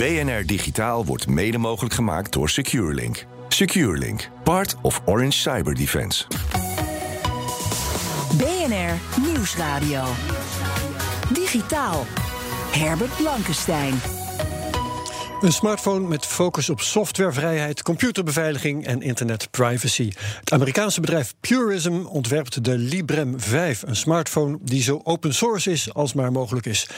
BNR Digitaal wordt mede mogelijk gemaakt door SecureLink. SecureLink, part of Orange Cyber Defense. BNR Nieuwsradio. Digitaal. Herbert Blankenstein. Een smartphone met focus op softwarevrijheid, computerbeveiliging en internetprivacy. Het Amerikaanse bedrijf Purism ontwerpt de Librem 5, een smartphone die zo open source is als maar mogelijk is.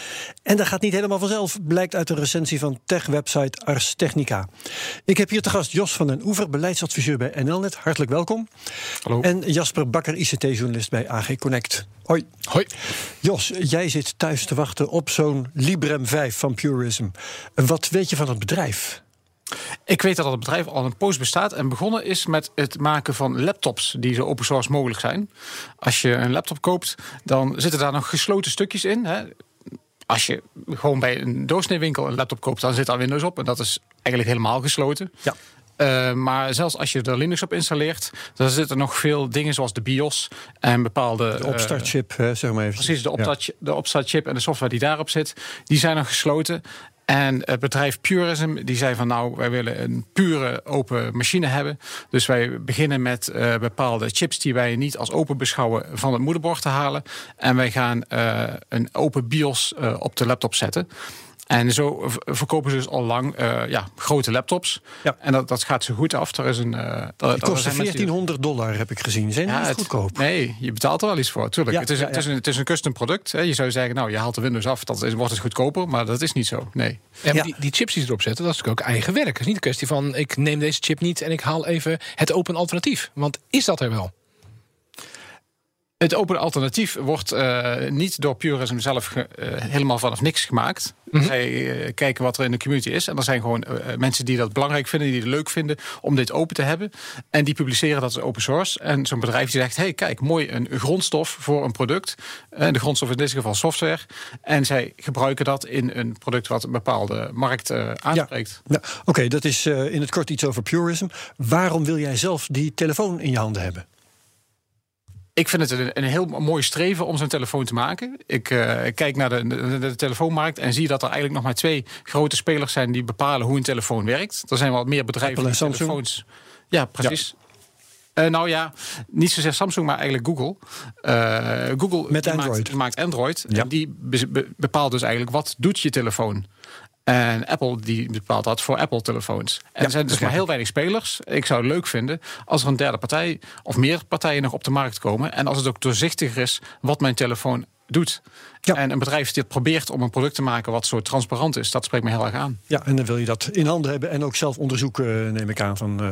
En dat gaat niet helemaal vanzelf, blijkt uit een recensie van tech-website Ars Technica. Ik heb hier te gast Jos van den Oever, beleidsadviseur bij NLNet. Hartelijk welkom. Hallo. En Jasper Bakker, ICT-journalist bij AG Connect. Hoi. Hoi. Jos, jij zit thuis te wachten op zo'n Librem 5 van Purism. Wat weet je van het bedrijf? Ik weet dat het bedrijf al een poos bestaat en begonnen is met het maken van laptops die zo open source mogelijk zijn. Als je een laptop koopt, dan zitten daar nog gesloten stukjes in. Hè. Als je gewoon bij een doorsneewinkel een laptop koopt, dan zit daar Windows op en dat is eigenlijk helemaal gesloten. Ja. Uh, maar zelfs als je er Linux op installeert, dan zitten nog veel dingen zoals de BIOS en bepaalde. De opstartchip, uh, zeg maar even. Precies, de, opstart, ja. de opstartchip en de software die daarop zit, die zijn nog gesloten. En het bedrijf Purism die zei van nou, wij willen een pure open machine hebben. Dus wij beginnen met uh, bepaalde chips die wij niet als open beschouwen van het moederbord te halen. En wij gaan uh, een open BIOS uh, op de laptop zetten. En zo verkopen ze dus al lang uh, ja, grote laptops. Ja. En dat, dat gaat zo goed af. Er is een, uh, die kosten 1400 dollar, heb ik gezien. Zijn die ja, niet goedkoop? Nee, je betaalt er wel iets voor. Tuurlijk. Ja, het, is, ja, het, is een, het is een custom product. Hè. Je zou zeggen, nou, je haalt de Windows af, dan wordt het goedkoper. Maar dat is niet zo. Nee. Ja, maar die, die, chips die ze erop zetten, dat is natuurlijk ook eigen werk. Het is niet een kwestie van, ik neem deze chip niet en ik haal even het open alternatief. Want is dat er wel? Het open alternatief wordt uh, niet door Purism zelf uh, helemaal vanaf niks gemaakt. Mhm. Mm -hmm. Zij uh, kijken wat er in de community is. En er zijn gewoon mensen die dat belangrijk vinden, die het leuk vinden om dit open te hebben. En die publiceren dat als open source. En zo'n bedrijf die zegt: hey, kijk, mooi, een grondstof voor een product. En de grondstof is in dit geval software. En zij gebruiken dat in een product wat een bepaalde markt aanspreekt. Ja. Ja. Oké, okay, dat is in het kort iets over Purism. Waarom wil jij zelf die telefoon in je handen hebben? Ik vind het een, een heel mooi streven om zo'n telefoon te maken. Ik uh, kijk naar de, de, de, telefoonmarkt en zie dat er eigenlijk nog maar twee grote spelers zijn die bepalen hoe een telefoon werkt. Er zijn wel wat meer bedrijven die Samsung. telefoons. Ja, precies. Ja. Uh, nou ja, niet zozeer Samsung, maar eigenlijk Google. Uh, Google Met Android. Maakt, maakt Android. Ja. En die be bepaalt dus eigenlijk wat doet je telefoon. En Apple die bepaalt dat voor Apple-telefoons. En Ja, er zijn dus maar heel weinig spelers. Ik zou het leuk vinden als er een derde partij of meer partijen nog op de markt komen. En als het ook doorzichtiger is wat mijn telefoon doet. Ja. En een bedrijf die het probeert om een product te maken wat zo transparant is, dat spreekt me heel erg aan. Ja, en dan wil je dat in handen hebben en ook zelf onderzoeken, neem ik aan. Van, uh,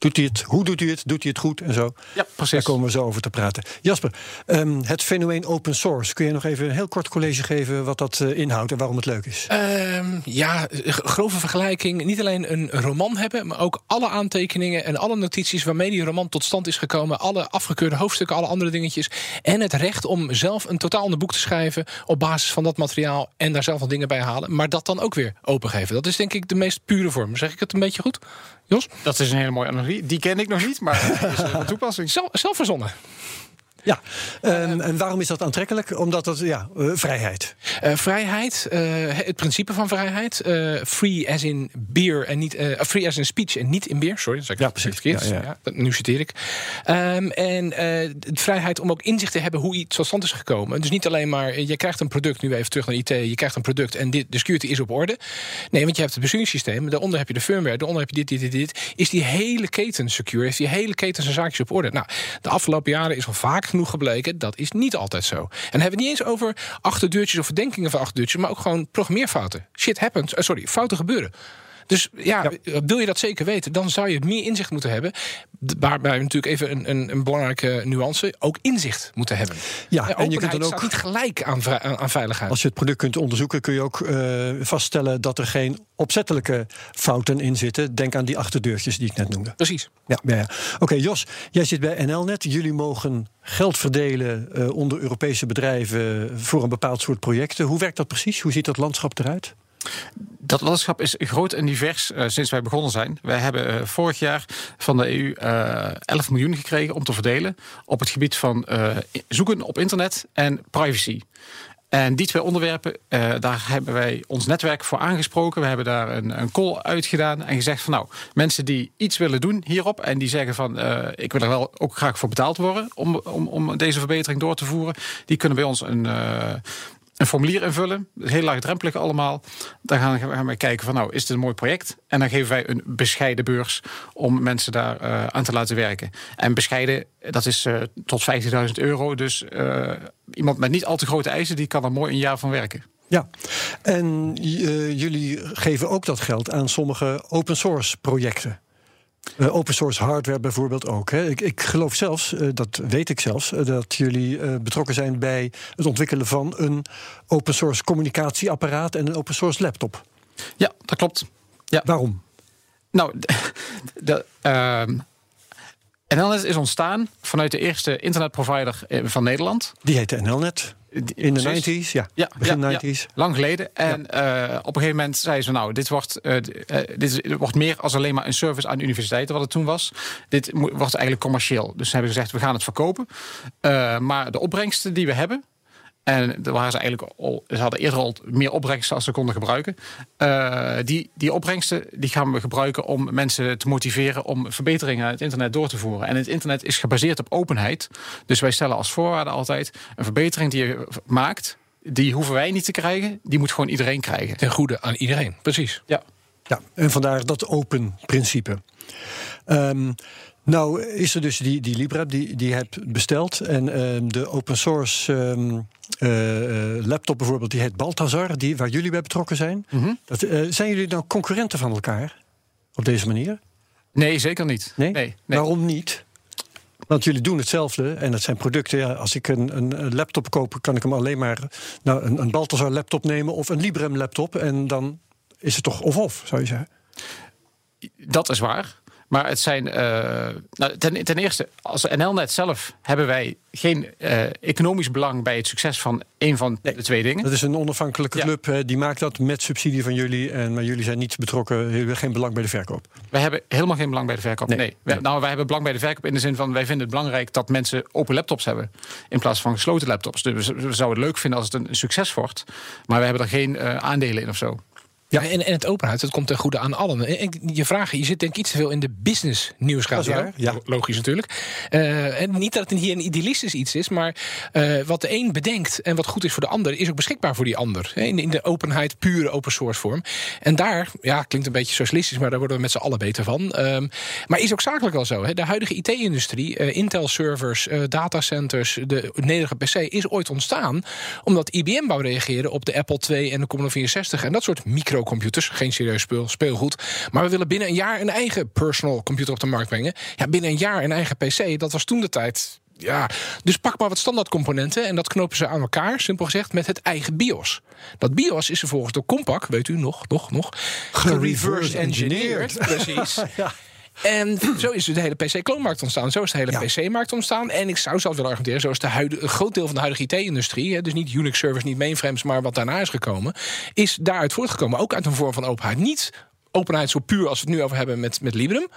doet hij het? Hoe doet hij het? Doet hij het goed? En zo. Ja, precies. Daar komen we zo over te praten. Jasper, um, het fenomeen open source. Kun je nog even een heel kort college geven wat dat uh, inhoudt en waarom het leuk is? Um, ja, grove vergelijking. Niet alleen een roman hebben, maar ook alle aantekeningen en alle notities waarmee die roman tot stand is gekomen. Alle afgekeurde hoofdstukken, alle andere dingetjes. En het recht om zelf een totaal ander boek te schrijven op basis van dat materiaal en daar zelf nog dingen bij halen. Maar dat dan ook weer opengeven. Dat is denk ik de meest pure vorm. Zeg ik het een beetje goed? Jos? Dat is een hele mooie analogie. Die ken ik nog niet, maar is een toepassing. Zelf, zelf verzonnen. Ja, um, en waarom is dat aantrekkelijk? Omdat dat, ja, uh, vrijheid. Uh, vrijheid, uh, het principe van vrijheid. free as in beer en niet. free as in speech en niet in beer. Sorry, dat zeg ik ja, precies. verkeerd. Ja, ja. Ja, nu citeer ik. Um, en de vrijheid om ook inzicht te hebben hoe iets tot stand is gekomen. Dus niet alleen maar, je krijgt een product, nu even terug naar IT, je krijgt een product en dit, de security is op orde. Nee, want je hebt het besturingssysteem, daaronder heb je de firmware, daaronder heb je dit, dit, dit, dit. Is die hele keten secure? Is die hele keten zijn zaakjes op orde? Nou, de afgelopen jaren is al vaak genoeg gebleken. Dat is niet altijd zo. En dan hebben we het niet eens over achterdeurtjes of verdenkingen van achterdeurtjes, maar ook gewoon programmeerfouten. Shit happens. Uh, sorry, fouten gebeuren. Dus ja, wil je dat zeker weten, dan zou je meer inzicht moeten hebben. Waarbij natuurlijk even een, een, een belangrijke nuance, ook inzicht moeten hebben. Ja, en je kunt dan ook niet gelijk aan, aan, veiligheid. Als je het product kunt onderzoeken, kun je ook uh, vaststellen dat er geen opzettelijke fouten in zitten. Denk aan die achterdeurtjes die ik net noemde. Precies. Ja, ja, ja. Oké, Jos, jij zit bij NLNet. Jullie mogen geld verdelen uh, onder Europese bedrijven voor een bepaald soort projecten. Hoe werkt dat precies? Hoe ziet dat landschap eruit? Dat landschap is groot en divers uh, sinds wij begonnen zijn. Wij hebben uh, vorig jaar van de EU uh, 11 miljoen gekregen om te verdelen op het gebied van zoeken op internet en privacy. En die twee onderwerpen, daar hebben wij ons netwerk voor aangesproken. We hebben daar een, een call uitgedaan en gezegd van nou, mensen die iets willen doen hierop en die zeggen van ik wil er wel ook graag voor betaald worden om, om, om deze verbetering door te voeren, die kunnen bij ons een, een formulier invullen. Heel laagdrempelig allemaal. Dan gaan, we kijken van nou, is dit een mooi project? En dan geven wij een bescheiden beurs om mensen daar uh, aan te laten werken. En bescheiden, dat is uh, tot 15.000 euro. Dus uh, iemand met niet al te grote eisen, die kan er mooi een jaar van werken. Ja, en jullie geven ook dat geld aan sommige open source projecten. Uh, open source hardware bijvoorbeeld ook. Hè. Ik, ik geloof zelfs, uh, dat weet ik zelfs, uh, dat jullie betrokken zijn bij het ontwikkelen van een open source communicatieapparaat en een open source laptop. Ja, dat klopt. Ja. Waarom? Nou, de, de, ehm, NLNet is ontstaan vanuit de eerste internetprovider van Nederland. Die heette NLNet. In de 90s, ja. ja begin ja, 90s. lang geleden. En uh, op een gegeven moment zeiden ze: Nou, dit wordt, uh, dit wordt meer als alleen maar een service aan universiteiten, wat het toen was. Dit wordt eigenlijk commercieel. Dus ze hebben gezegd: We gaan het verkopen. Uh, maar de opbrengsten die we hebben, en daar waren ze eigenlijk al, ze hadden eerder al meer opbrengsten als ze konden gebruiken. Uh, die, die opbrengsten die gaan we gebruiken om mensen te motiveren om verbeteringen aan het internet door te voeren. En het internet is gebaseerd op openheid. Dus wij stellen als voorwaarde altijd een verbetering die je maakt. Die hoeven wij niet te krijgen, die moet gewoon iedereen krijgen. Ten goede aan iedereen, precies. Ja, ja en vandaar dat open principe. Um, nou, is er dus die, die Libra, die, die hebt besteld. En uh, de open source um, uh, laptop bijvoorbeeld, die heet Balthazar, die, waar jullie bij betrokken zijn. Mm -hmm. dat, uh, zijn jullie nou concurrenten van elkaar op deze manier? Nee, zeker niet. Nee? nee, nee. Waarom niet? Want jullie doen hetzelfde en dat zijn producten. Ja, als ik een, een, laptop koop, kan ik hem alleen maar nou, een, een Balthazar laptop nemen of een Librem laptop. En dan is het toch of-of, zou je zeggen? Dat is waar. Maar het zijn. Uh, nou, ten, ten, eerste, als NLNet zelf hebben wij geen uh, economisch belang bij het succes van een van nee, de twee dingen. Dat is een onafhankelijke ja. club, hè, die maakt dat met subsidie van jullie. En, maar jullie zijn niet betrokken, jullie hebben geen belang bij de verkoop. Wij hebben helemaal geen belang bij de verkoop. Nee. nee. Wij, nou, wij hebben belang bij de verkoop in de zin van wij vinden het belangrijk dat mensen open laptops hebben. In plaats van gesloten laptops. Dus we zouden het leuk vinden als het een succes wordt. Maar we hebben er geen uh, aandelen in of zo. Ja, en, en het openheid, dat komt ten goede aan allen. En je vragen, je zit denk ik iets te veel in de business nieuwsradio. Ja. Logisch natuurlijk. Uh, en niet dat het hier een idealistisch iets is, maar uh, wat de een bedenkt en wat goed is voor de ander, is ook beschikbaar voor die ander. In de, in de openheid, pure open source vorm. En daar, ja, klinkt een beetje socialistisch, maar daar worden we met z'n allen beter van. Um, maar is ook zakelijk wel zo. Hè? De huidige IT-industrie, uh, Intel-servers, datacenters, de nederige PC is ooit ontstaan omdat IBM wou reageren op de Apple II en de Commodore 64 en dat soort micro computers, geen serieus speel, speelgoed. Maar we willen binnen een jaar een eigen personal computer op de markt brengen. Ja, binnen een jaar een eigen PC, dat was toen de tijd. Ja, dus pak maar wat standaardcomponenten en dat knopen ze aan elkaar, simpel gezegd, met het eigen BIOS. Dat BIOS is vervolgens door Compaq, weet u nog, nog, nog, gereverse engineered. Precies. ja. En zo is de hele PC-kloonmarkt ontstaan. Zo is de hele ja. PC-markt ontstaan. En ik zou zelf willen argumenteren, zo is de huidige, een groot deel van de huidige IT-industrie, dus niet Unix-servers, niet mainframes, maar wat daarna is gekomen, is daaruit voortgekomen. Ook uit een vorm van openheid. Niet openheid zo puur als we het nu over hebben met, met Librem.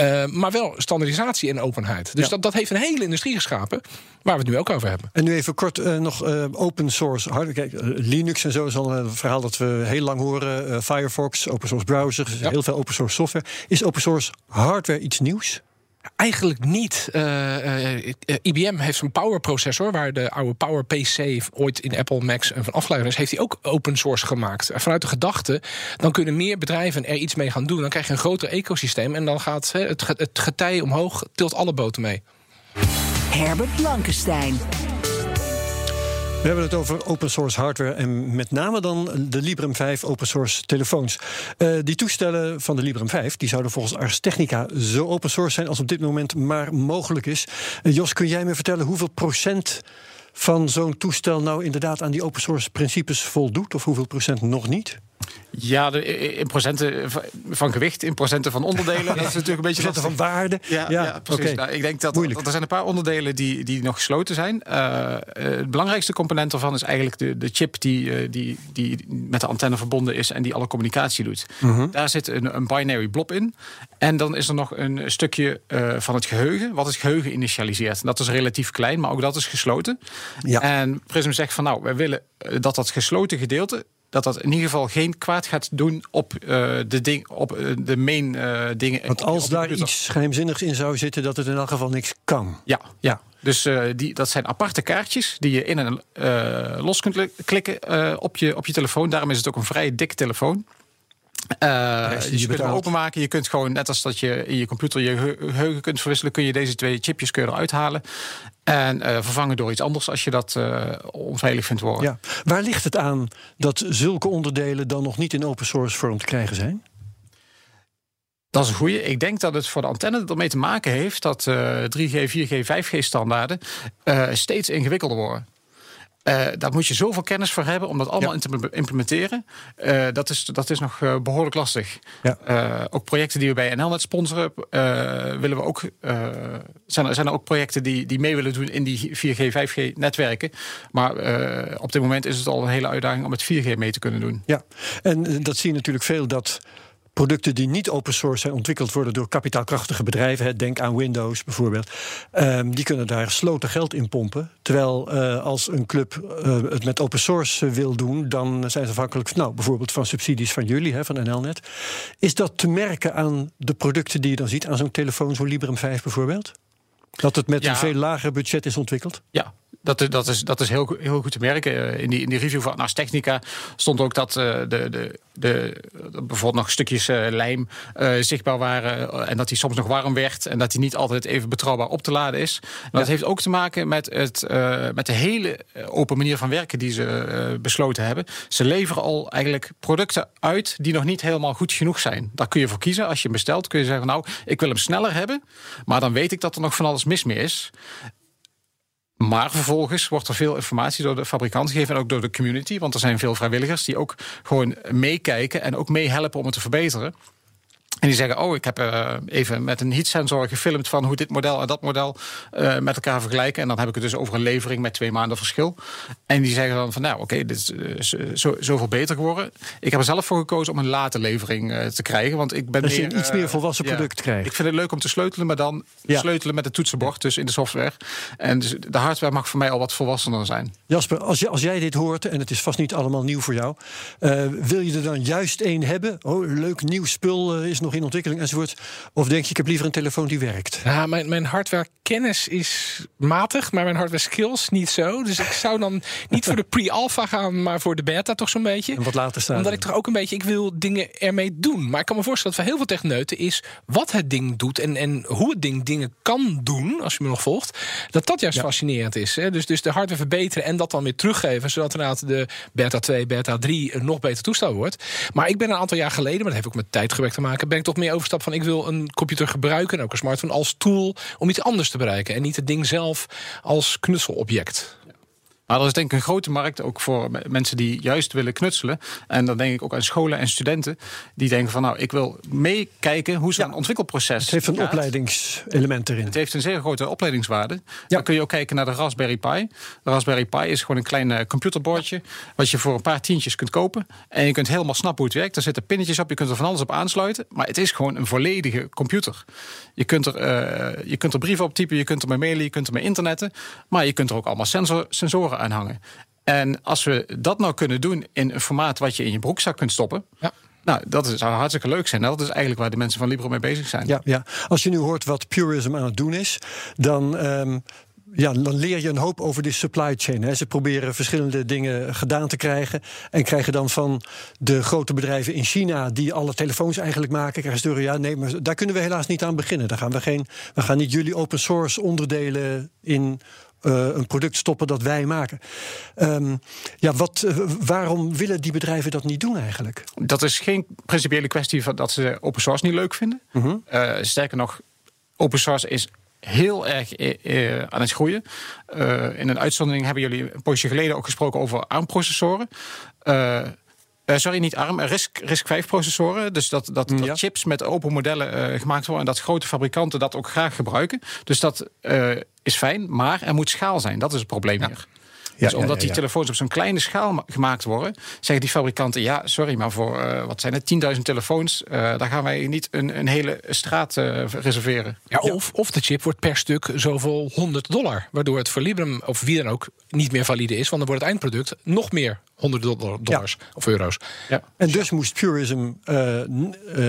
Uh, maar wel standaardisatie en openheid. Dus ja. dat, dat heeft een hele industrie geschapen. Waar we het nu ook over hebben. En nu even kort uh, nog uh, open source hardware. Kijk, Linux en zo is al een verhaal dat we heel lang horen. Firefox, open source browsers, ja. heel veel open source software. Is open source hardware iets nieuws? Eigenlijk niet. Uh, uh, IBM heeft zo'n power processor, waar de oude Power PC ooit in Apple Macs van afleider is, heeft hij ook open source gemaakt. Vanuit de gedachte, dan kunnen meer bedrijven er iets mee gaan doen. Dan krijg je een groter ecosysteem en dan gaat het, het getij omhoog, tilt alle boten mee. Herbert Blankenstein. Hebben het over open source hardware en met name dan de Librem 5 open source telefoons. Uh, die toestellen van de Librem 5 die zouden volgens Ars Technica zo open source zijn als op dit moment maar mogelijk is. Uh, Jos, kun jij me vertellen hoeveel procent van zo'n toestel nou inderdaad aan die open source principes voldoet of hoeveel procent nog niet? Ja, de, in procenten van gewicht, in procenten van onderdelen. Dat is natuurlijk een beetje procenten van waarde. Ja, ja, precies. Okay. Nou, ik denk dat, dat, er zijn een paar onderdelen die, die nog gesloten zijn. Uh, het belangrijkste component daarvan is eigenlijk de, de chip die, die, die met de antenne verbonden is en die alle communicatie doet. -hmm. Daar zit een, een, binary blob in. En dan is er nog een stukje uh, van het geheugen, wat het geheugen initialiseert. Dat is relatief klein, maar ook dat is gesloten. Ja. En Prism zegt van nou, wij willen dat dat gesloten gedeelte dat dat in ieder geval geen kwaad gaat doen op, uh, de, ding, op uh, de main uh, dingen. Want als op daar iets geheimzinnigs in zou zitten, dat het in elk geval niks kan. Ja, ja. Dus die, dat zijn aparte kaartjes die je in en los kunt klikken op, je, op je telefoon. Daarom is het ook een vrij dikke telefoon. Uh, dus je kunt hem openmaken. Je kunt gewoon, net als dat je in je computer je geheugen kunt verwisselen, kun je deze twee chipjes kun je eruit halen. En uh, vervangen door iets anders als je dat uh, onveilig vindt worden. Ja. Waar ligt het aan dat zulke onderdelen dan nog niet in open source vorm te krijgen zijn? Dat is een goede. Ik denk dat het voor de antenne ermee te maken heeft dat 3G, 4G, 5G standaarden steeds ingewikkelder worden. Uh, daar moet je zoveel kennis voor hebben om dat allemaal ja. te implementeren. Uh, dat, is, dat is nog uh, behoorlijk lastig. Ja. ook projecten die we bij NLNet sponsoren, willen we ook. zijn, er, zijn er ook projecten die, die mee willen doen in die 4G, 5G netwerken. Maar op dit moment is het al een hele uitdaging om het 4G mee te kunnen doen. Ja, en dat zie je natuurlijk veel dat producten die niet open source zijn ontwikkeld worden door kapitaalkrachtige bedrijven. Denk aan Windows bijvoorbeeld. Um, die kunnen daar sloten geld in pompen. Terwijl uh, als een club uh, het met open source wil doen, dan zijn ze afhankelijk nou, bijvoorbeeld van subsidies van jullie, hè, van NLNet. Is dat te merken aan de producten die je dan ziet, aan zo'n telefoon, zo'n Librem 5 bijvoorbeeld? Dat het met ja. een veel lager budget is ontwikkeld? Ja, dat, dat, is, dat is heel, heel goed te merken. In die, in die review van Ars Technica stond ook dat uh, de, de, de, bijvoorbeeld nog stukjes uh, lijm uh, zichtbaar waren. en dat die soms nog warm werd. En dat die niet altijd even betrouwbaar op te laden is. En dat ja. heeft ook te maken met, het, met de hele open manier van werken die ze besloten hebben. Ze leveren al eigenlijk producten uit die nog niet helemaal goed genoeg zijn. Daar kun je voor kiezen. Als je hem bestelt, kun je zeggen: Nou, ik wil hem sneller hebben. Maar dan weet ik dat er nog van alles mis mee is. Maar vervolgens wordt er veel informatie door de fabrikant gegeven en ook door de community. Want er zijn veel vrijwilligers die ook gewoon meekijken en ook meehelpen om het te verbeteren. En die zeggen, oh, ik heb uh, even met een heatsensor gefilmd van hoe dit model en dat model uh, met elkaar vergelijken. En dan heb ik het dus over een levering met twee maanden verschil. En die zeggen dan van, nou, oké, okay, dit is uh, zo, zoveel beter geworden. Ik heb er zelf voor gekozen om een late levering te krijgen. Want ik ben dus meer, een iets meer volwassen product ja, krijgt. Ik vind het leuk om te sleutelen, maar dan ja. sleutelen met het toetsenbord, dus in de software. En dus de hardware mag voor mij al wat volwassener zijn. Jasper, als, je, als jij dit hoort, en het is vast niet allemaal nieuw voor jou, wil je er dan juist één hebben? Oh, leuk nieuw spul is nog in ontwikkeling enzovoort? Of denk je, ik heb liever een telefoon die werkt? Ja, mijn, mijn hardware kennis is matig, maar mijn hardware skills niet zo. Dus ik zou dan niet voor de pre-alpha gaan, maar voor de beta toch zo'n beetje. En wat later staan. Omdat ik toch ook een beetje, ik wil dingen ermee doen. Maar ik kan me voorstellen dat voor heel veel techneuten is wat het ding doet en, en hoe het ding dingen kan doen, als je me nog volgt, dat dat juist ja. fascinerend is. Hè? Dus, dus de hardware verbeteren en dat dan weer teruggeven, zodat inderdaad de beta 2, beta 3 een nog beter toestel wordt. Maar ik ben een aantal jaar geleden, maar dat heeft ook met tijdgebrek te maken, ben ik toch meer overstap van ik wil een computer gebruiken, en ook een smartphone, als tool om iets anders te bereiken. En niet het ding zelf als knutselobject. Maar er is denk ik een grote markt ook voor mensen die juist willen knutselen. En dan denk ik ook aan scholen en studenten. Die denken van nou, ik wil meekijken hoe zo'n ja, ontwikkelproces Het heeft een gaat. opleidingselement erin. Het heeft een zeer grote opleidingswaarde. Ja. Dan kun je ook kijken naar de Raspberry Pi. De Raspberry Pi is gewoon een klein uh, computerbordje. Wat je voor een paar tientjes kunt kopen. En je kunt helemaal snappen hoe het werkt. Er zitten pinnetjes op, je kunt er van alles op aansluiten. Maar het is gewoon een volledige computer. Je kunt er, uh, je kunt er brieven op typen, je kunt er mee mailen, je kunt er mee internetten. Maar je kunt er ook allemaal sensor, sensoren aan hangen. En als we dat nou kunnen doen in een formaat wat je in je broekzak kunt stoppen. Ja. Nou, dat zou hartstikke leuk zijn. Dat is eigenlijk waar de mensen van Libro mee bezig zijn. Ja, ja. Als je nu hoort wat Purism aan het doen is, dan. Um, ja, dan leer je een hoop over die supply chain. Hè. Ze proberen verschillende dingen gedaan te krijgen. En krijgen dan van de grote bedrijven in China, die alle telefoons eigenlijk maken, krijgen ze door, ja, nee, maar daar kunnen we helaas niet aan beginnen. Daar gaan we geen, we gaan niet jullie open source onderdelen in eh, een product stoppen dat wij maken. Ehm, ja, wat, eh, waarom willen die bedrijven dat niet doen eigenlijk? Dat is geen principiële kwestie van dat ze open source niet leuk vinden. Mhm. Eh, sterker nog, open source is heel erg aan het groeien. In een uitzondering hebben jullie een poosje geleden ook gesproken over ARM-processoren. Eh, eh, sorry, niet ARM, RISC, RISC 5 processoren. Dus dat, dat, dat Ja. chips met open modellen eh, gemaakt worden... en dat grote fabrikanten dat ook graag gebruiken. Dus dat eh, is fijn, maar er moet schaal zijn. Dat is het probleem hier. Dus ja, omdat ja, die ja. telefoons op zo'n kleine schaal ma- gemaakt worden, zeggen die fabrikanten: ja, sorry, maar voor eh, wat zijn het, 10.000 telefoons, eh, daar gaan wij niet een, een hele straat eh, reserveren. Ja, of, of de chip wordt per stuk zoveel 100 dollar. Waardoor het voor Librem of wie dan ook niet meer valide is. Want dan wordt het eindproduct nog meer 100 dollar, dollars of euro's. Ja. En dus moest Purism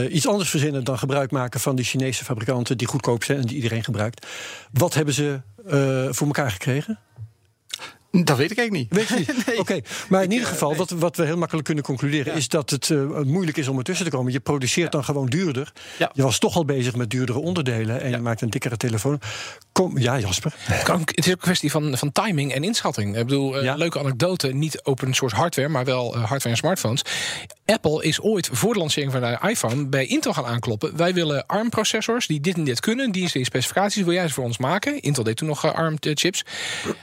iets anders verzinnen dan gebruik maken van die Chinese fabrikanten die goedkoop zijn en die iedereen gebruikt. Wat hebben ze eh, voor elkaar gekregen? Dat weet ik eigenlijk niet. Weet je niet? Oké, maar in ieder geval, wat, wat we heel makkelijk kunnen concluderen, is dat het eh, moeilijk is om ertussen te komen. Je produceert dan gewoon duurder. Ja. Je was toch al bezig met duurdere onderdelen en je maakt een dikkere telefoon. Kom, ja, Jasper. Het, is ook een kwestie van, van timing en inschatting. Ik bedoel, eh, Ja. leuke anekdote. Niet open source hardware, maar wel eh, hardware en smartphones. Apple is ooit voor de lancering van de iPhone bij Intel gaan aankloppen. Wij willen ARM-processors die dit en dit kunnen. Die is die specificaties wil jij ze voor ons maken. Intel deed toen nog eh, ARM-chips.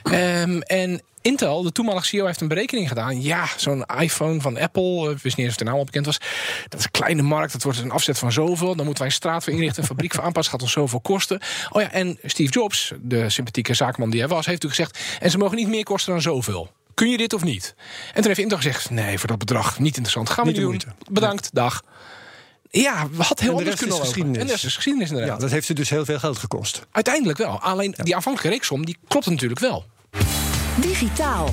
Ehm, en Intel, de toenmalige CEO, heeft een berekening gedaan. Ja, zo'n iPhone van Apple, eh, ik wist niet eens of de naam al bekend was. Dat is een kleine markt, dat wordt een afzet van zoveel. Dan moeten wij een straat voor inrichten, een fabriek voor aanpassen. gaat ons zoveel kosten. Oh ja, en Steve Jobs, de sympathieke zaakman die hij was, heeft natuurlijk gezegd... en ze mogen niet meer kosten dan zoveel. Kun je dit of niet? En toen heeft Intel gezegd, nee, voor dat bedrag niet interessant. Gaan we Niet doen. moeite. Bedankt, dag. Ja, we had heel anders kunnen geschiedenis. En de rest is geschiedenis inderdaad. Ja, dat heeft ze dus heel veel geld gekost. Uiteindelijk wel. Alleen die aanvankelijke reeksom, die klopt natuurlijk wel. Digitaal.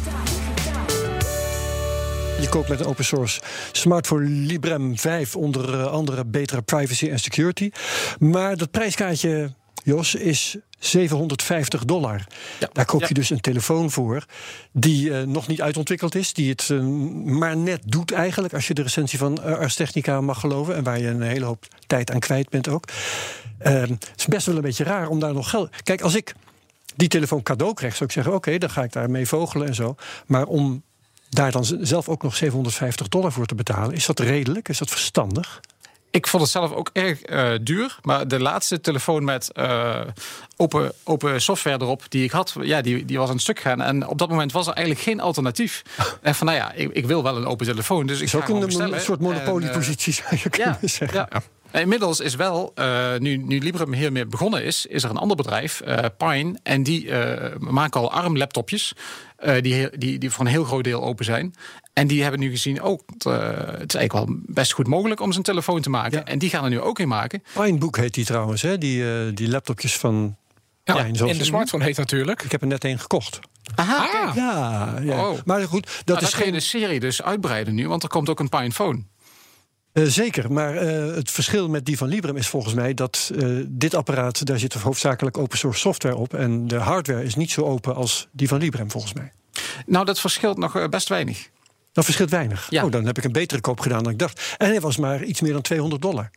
Je koopt met een open source smartphone Librem 5 onder eh, andere betere privacy en security. Maar dat prijskaartje, Jos, is 750 dollar. Ja. Daar koop je Ja. dus een telefoon voor die eh, nog niet uitontwikkeld is. Die het eh, maar net doet eigenlijk, als je de recensie van eh, Ars Technica mag geloven. En waar je een hele hoop tijd aan kwijt bent ook. Eh, het is best wel een beetje raar om daar nog geld... Kijk, als ik die telefoon cadeau krijg, zou ik zeggen... oké, dan ga ik daar mee vogelen en zo. Maar om daar dan zelf ook nog 750 dollar voor te betalen... is dat redelijk? Is dat verstandig? Ik vond het zelf ook erg eh, duur. Maar de laatste telefoon met eh, open, open software erop die ik had, ja, die, die was een stuk gaan. En op dat moment was er eigenlijk geen alternatief. en van nou ja, ik, ik wil wel een open telefoon. Dus ik is ook een, een soort eh, monopoliepositie, zou je kunnen ja, zeggen. ja. Inmiddels is wel, eh, nu, nu Librem hiermee begonnen is, is er een ander bedrijf, eh, Pine. En die eh, maken al ARM-laptopjes, die, die, die voor een heel groot deel open zijn. En die hebben nu gezien, oh, het, het is eigenlijk wel best goed mogelijk om zo'n telefoon te maken. Ja. En die gaan er nu ook in maken. Pinebook heet die trouwens, hè? Die, die laptopjes van... Ja, en de smartphone heet natuurlijk. Ik heb er net één gekocht. Aha, Ah. Ja, ja. Oh. maar goed, dat Dat is geen serie dus uitbreiden nu, want er komt ook een Pine Eh, zeker, maar eh, het verschil met die van Librem is volgens mij dat eh, dit apparaat, daar zit hoofdzakelijk open source software op. En de hardware is niet zo open als die van Librem volgens mij. Nou, dat verschilt nog best weinig. Dat verschilt weinig. Ja. Oh, dan heb ik een betere koop gedaan dan ik dacht. En hij was maar iets meer dan 200 dollar.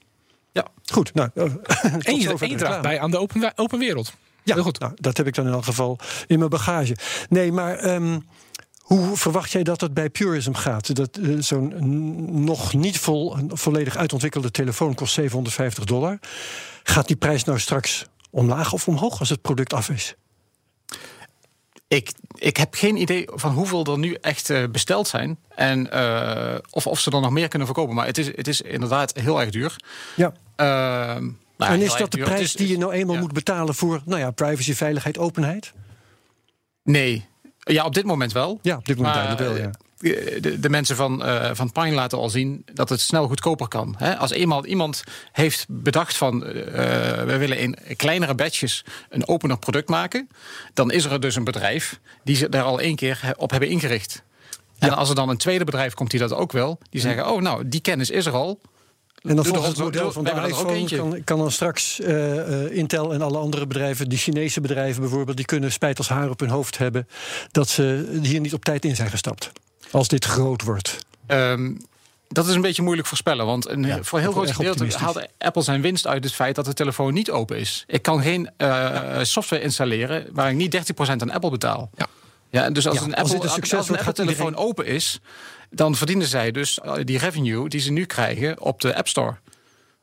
Ja. Goed, nou. En je, en draagt bij aan de open, open wereld. Ja, Heel goed. Nou, dat heb ik dan in elk geval in mijn bagage. Nee, maar ehm, hoe verwacht jij dat het bij Purism gaat? Dat eh, zo'n nog niet vol, volledig uitontwikkelde telefoon kost 750 dollar. Gaat die prijs nou straks omlaag of omhoog als het product af is? Ik, ik heb geen idee van hoeveel er nu echt eh, besteld zijn. En eh, of, of ze er nog meer kunnen verkopen. Maar het is, het is inderdaad heel erg duur. Ja. Ehm, nou en is dat de prijs is- die je nou eenmaal ja. moet betalen voor nou ja, privacy, veiligheid, openheid? Nee. Ja, op dit moment wel. Ja, op dit moment Maar, wel, ja. eh, De, de mensen van, eh, van Pine laten al zien dat het snel goedkoper kan. Als eenmaal iemand heeft bedacht van... eh, we willen in kleinere batches een opener product maken... dan is er dus een bedrijf die ze daar al één keer op hebben ingericht. En als er dan een tweede bedrijf komt die dat ook wil... die zeggen, oh nou, die kennis is er al... En dan volgens het model van de iPhone kan, kan dan straks eh, eh, Intel en alle andere bedrijven, die Chinese bedrijven bijvoorbeeld, die kunnen spijt als haar op hun hoofd hebben dat ze hier niet op tijd in zijn gestapt. Als dit groot wordt. Ehm, Dat is een beetje moeilijk voorspellen. Want een, Ja, voor een heel groot gedeelte haalt Apple zijn winst uit het feit dat de telefoon niet open is. Ik kan geen eh, software installeren waar ik niet 30% aan Apple betaal. Ja. Ja, dus als Ja, een als als Apple telefoon open is, dan verdienen zij dus eh, die revenue die ze nu krijgen op de App Store.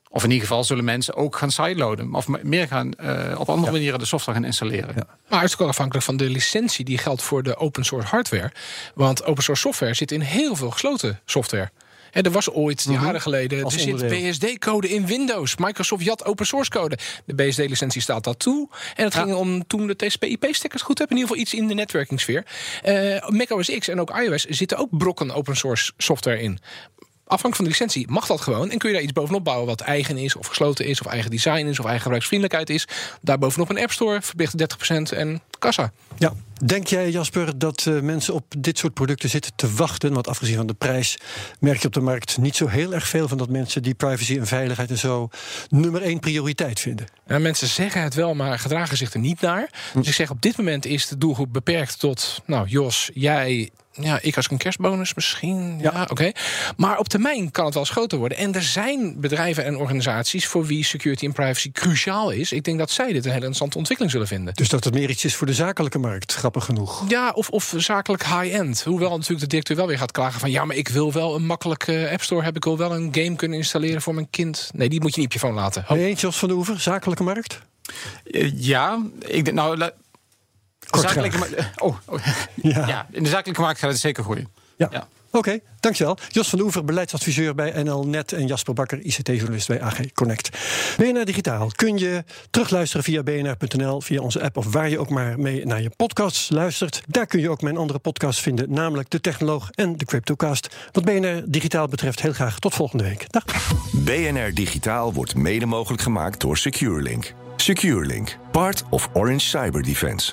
Of in ieder geval zullen mensen ook gaan sideloaden. Of meer gaan eh, op andere manieren de software gaan installeren. Maar het is ook afhankelijk van de licentie die geldt voor de open source hardware. Want open source software zit in heel veel gesloten software. En er was ooit, jaren geleden, Mhm. Als er zit. BSD-code in Windows. Microsoft jat open source code. De BSD-licentie staat dat toe. En het ging om toen de TCP/IP-stickers goed hebben. In ieder geval iets in de netwerkingssfeer. Eh macOS X en ook iOS zitten ook brokken open source software in. Afhankelijk van de licentie mag dat gewoon. En kun je daar iets bovenop bouwen wat eigen is, of gesloten is, of eigen design is, of eigen gebruiksvriendelijkheid is. Daar bovenop een App Store, verplicht 30% en kassa. Ja. Denk jij, Jasper, dat eh, mensen op dit soort producten zitten te wachten? Want afgezien van de prijs merk je op de markt niet zo heel erg veel van dat mensen die privacy en veiligheid en zo nummer één prioriteit vinden. Nou, mensen zeggen het wel, maar gedragen zich er niet naar. Dus ik zeg, op dit moment is de doelgroep beperkt tot... nou, Jos, jij... Ja, ik als een kerstbonus misschien. Ja, Ja. oké. Maar op termijn kan het wel eens groter worden. En er zijn bedrijven en organisaties voor wie security en privacy cruciaal is. Ik denk dat zij dit een hele interessante ontwikkeling zullen vinden. Dus dat het meer iets is voor de zakelijke markt, grappig genoeg. Ja, of, of zakelijk high-end. Hoewel natuurlijk de directeur wel weer gaat klagen van... ja, maar ik wil wel een makkelijke App Store hebben. Ik wil wel een game kunnen installeren voor mijn kind. Nee, die moet je niet op je phone laten. Ho. Ben je eens, Jos van de Oever, zakelijke markt? Eh, ja, ik denk nou. Kort zakelijke oh, oh, Ja. ja, in de zakelijke markt gaat het zeker groeien. Ja. Ja. Oké, dankjewel. Jos van de Oever, beleidsadviseur bij NL Net en Jasper Bakker, ICT-journalist bij AG Connect. BNR Digitaal kun je terugluisteren via bnr.nl, via onze app of waar je ook maar mee naar je podcasts luistert. Daar kun je ook mijn andere podcasts vinden, namelijk De Technoloog en De Cryptocast. Wat BNR Digitaal betreft, heel graag tot volgende week. Dag. BNR Digitaal wordt mede mogelijk gemaakt door SecureLink. SecureLink, part of Orange Cyber Defense.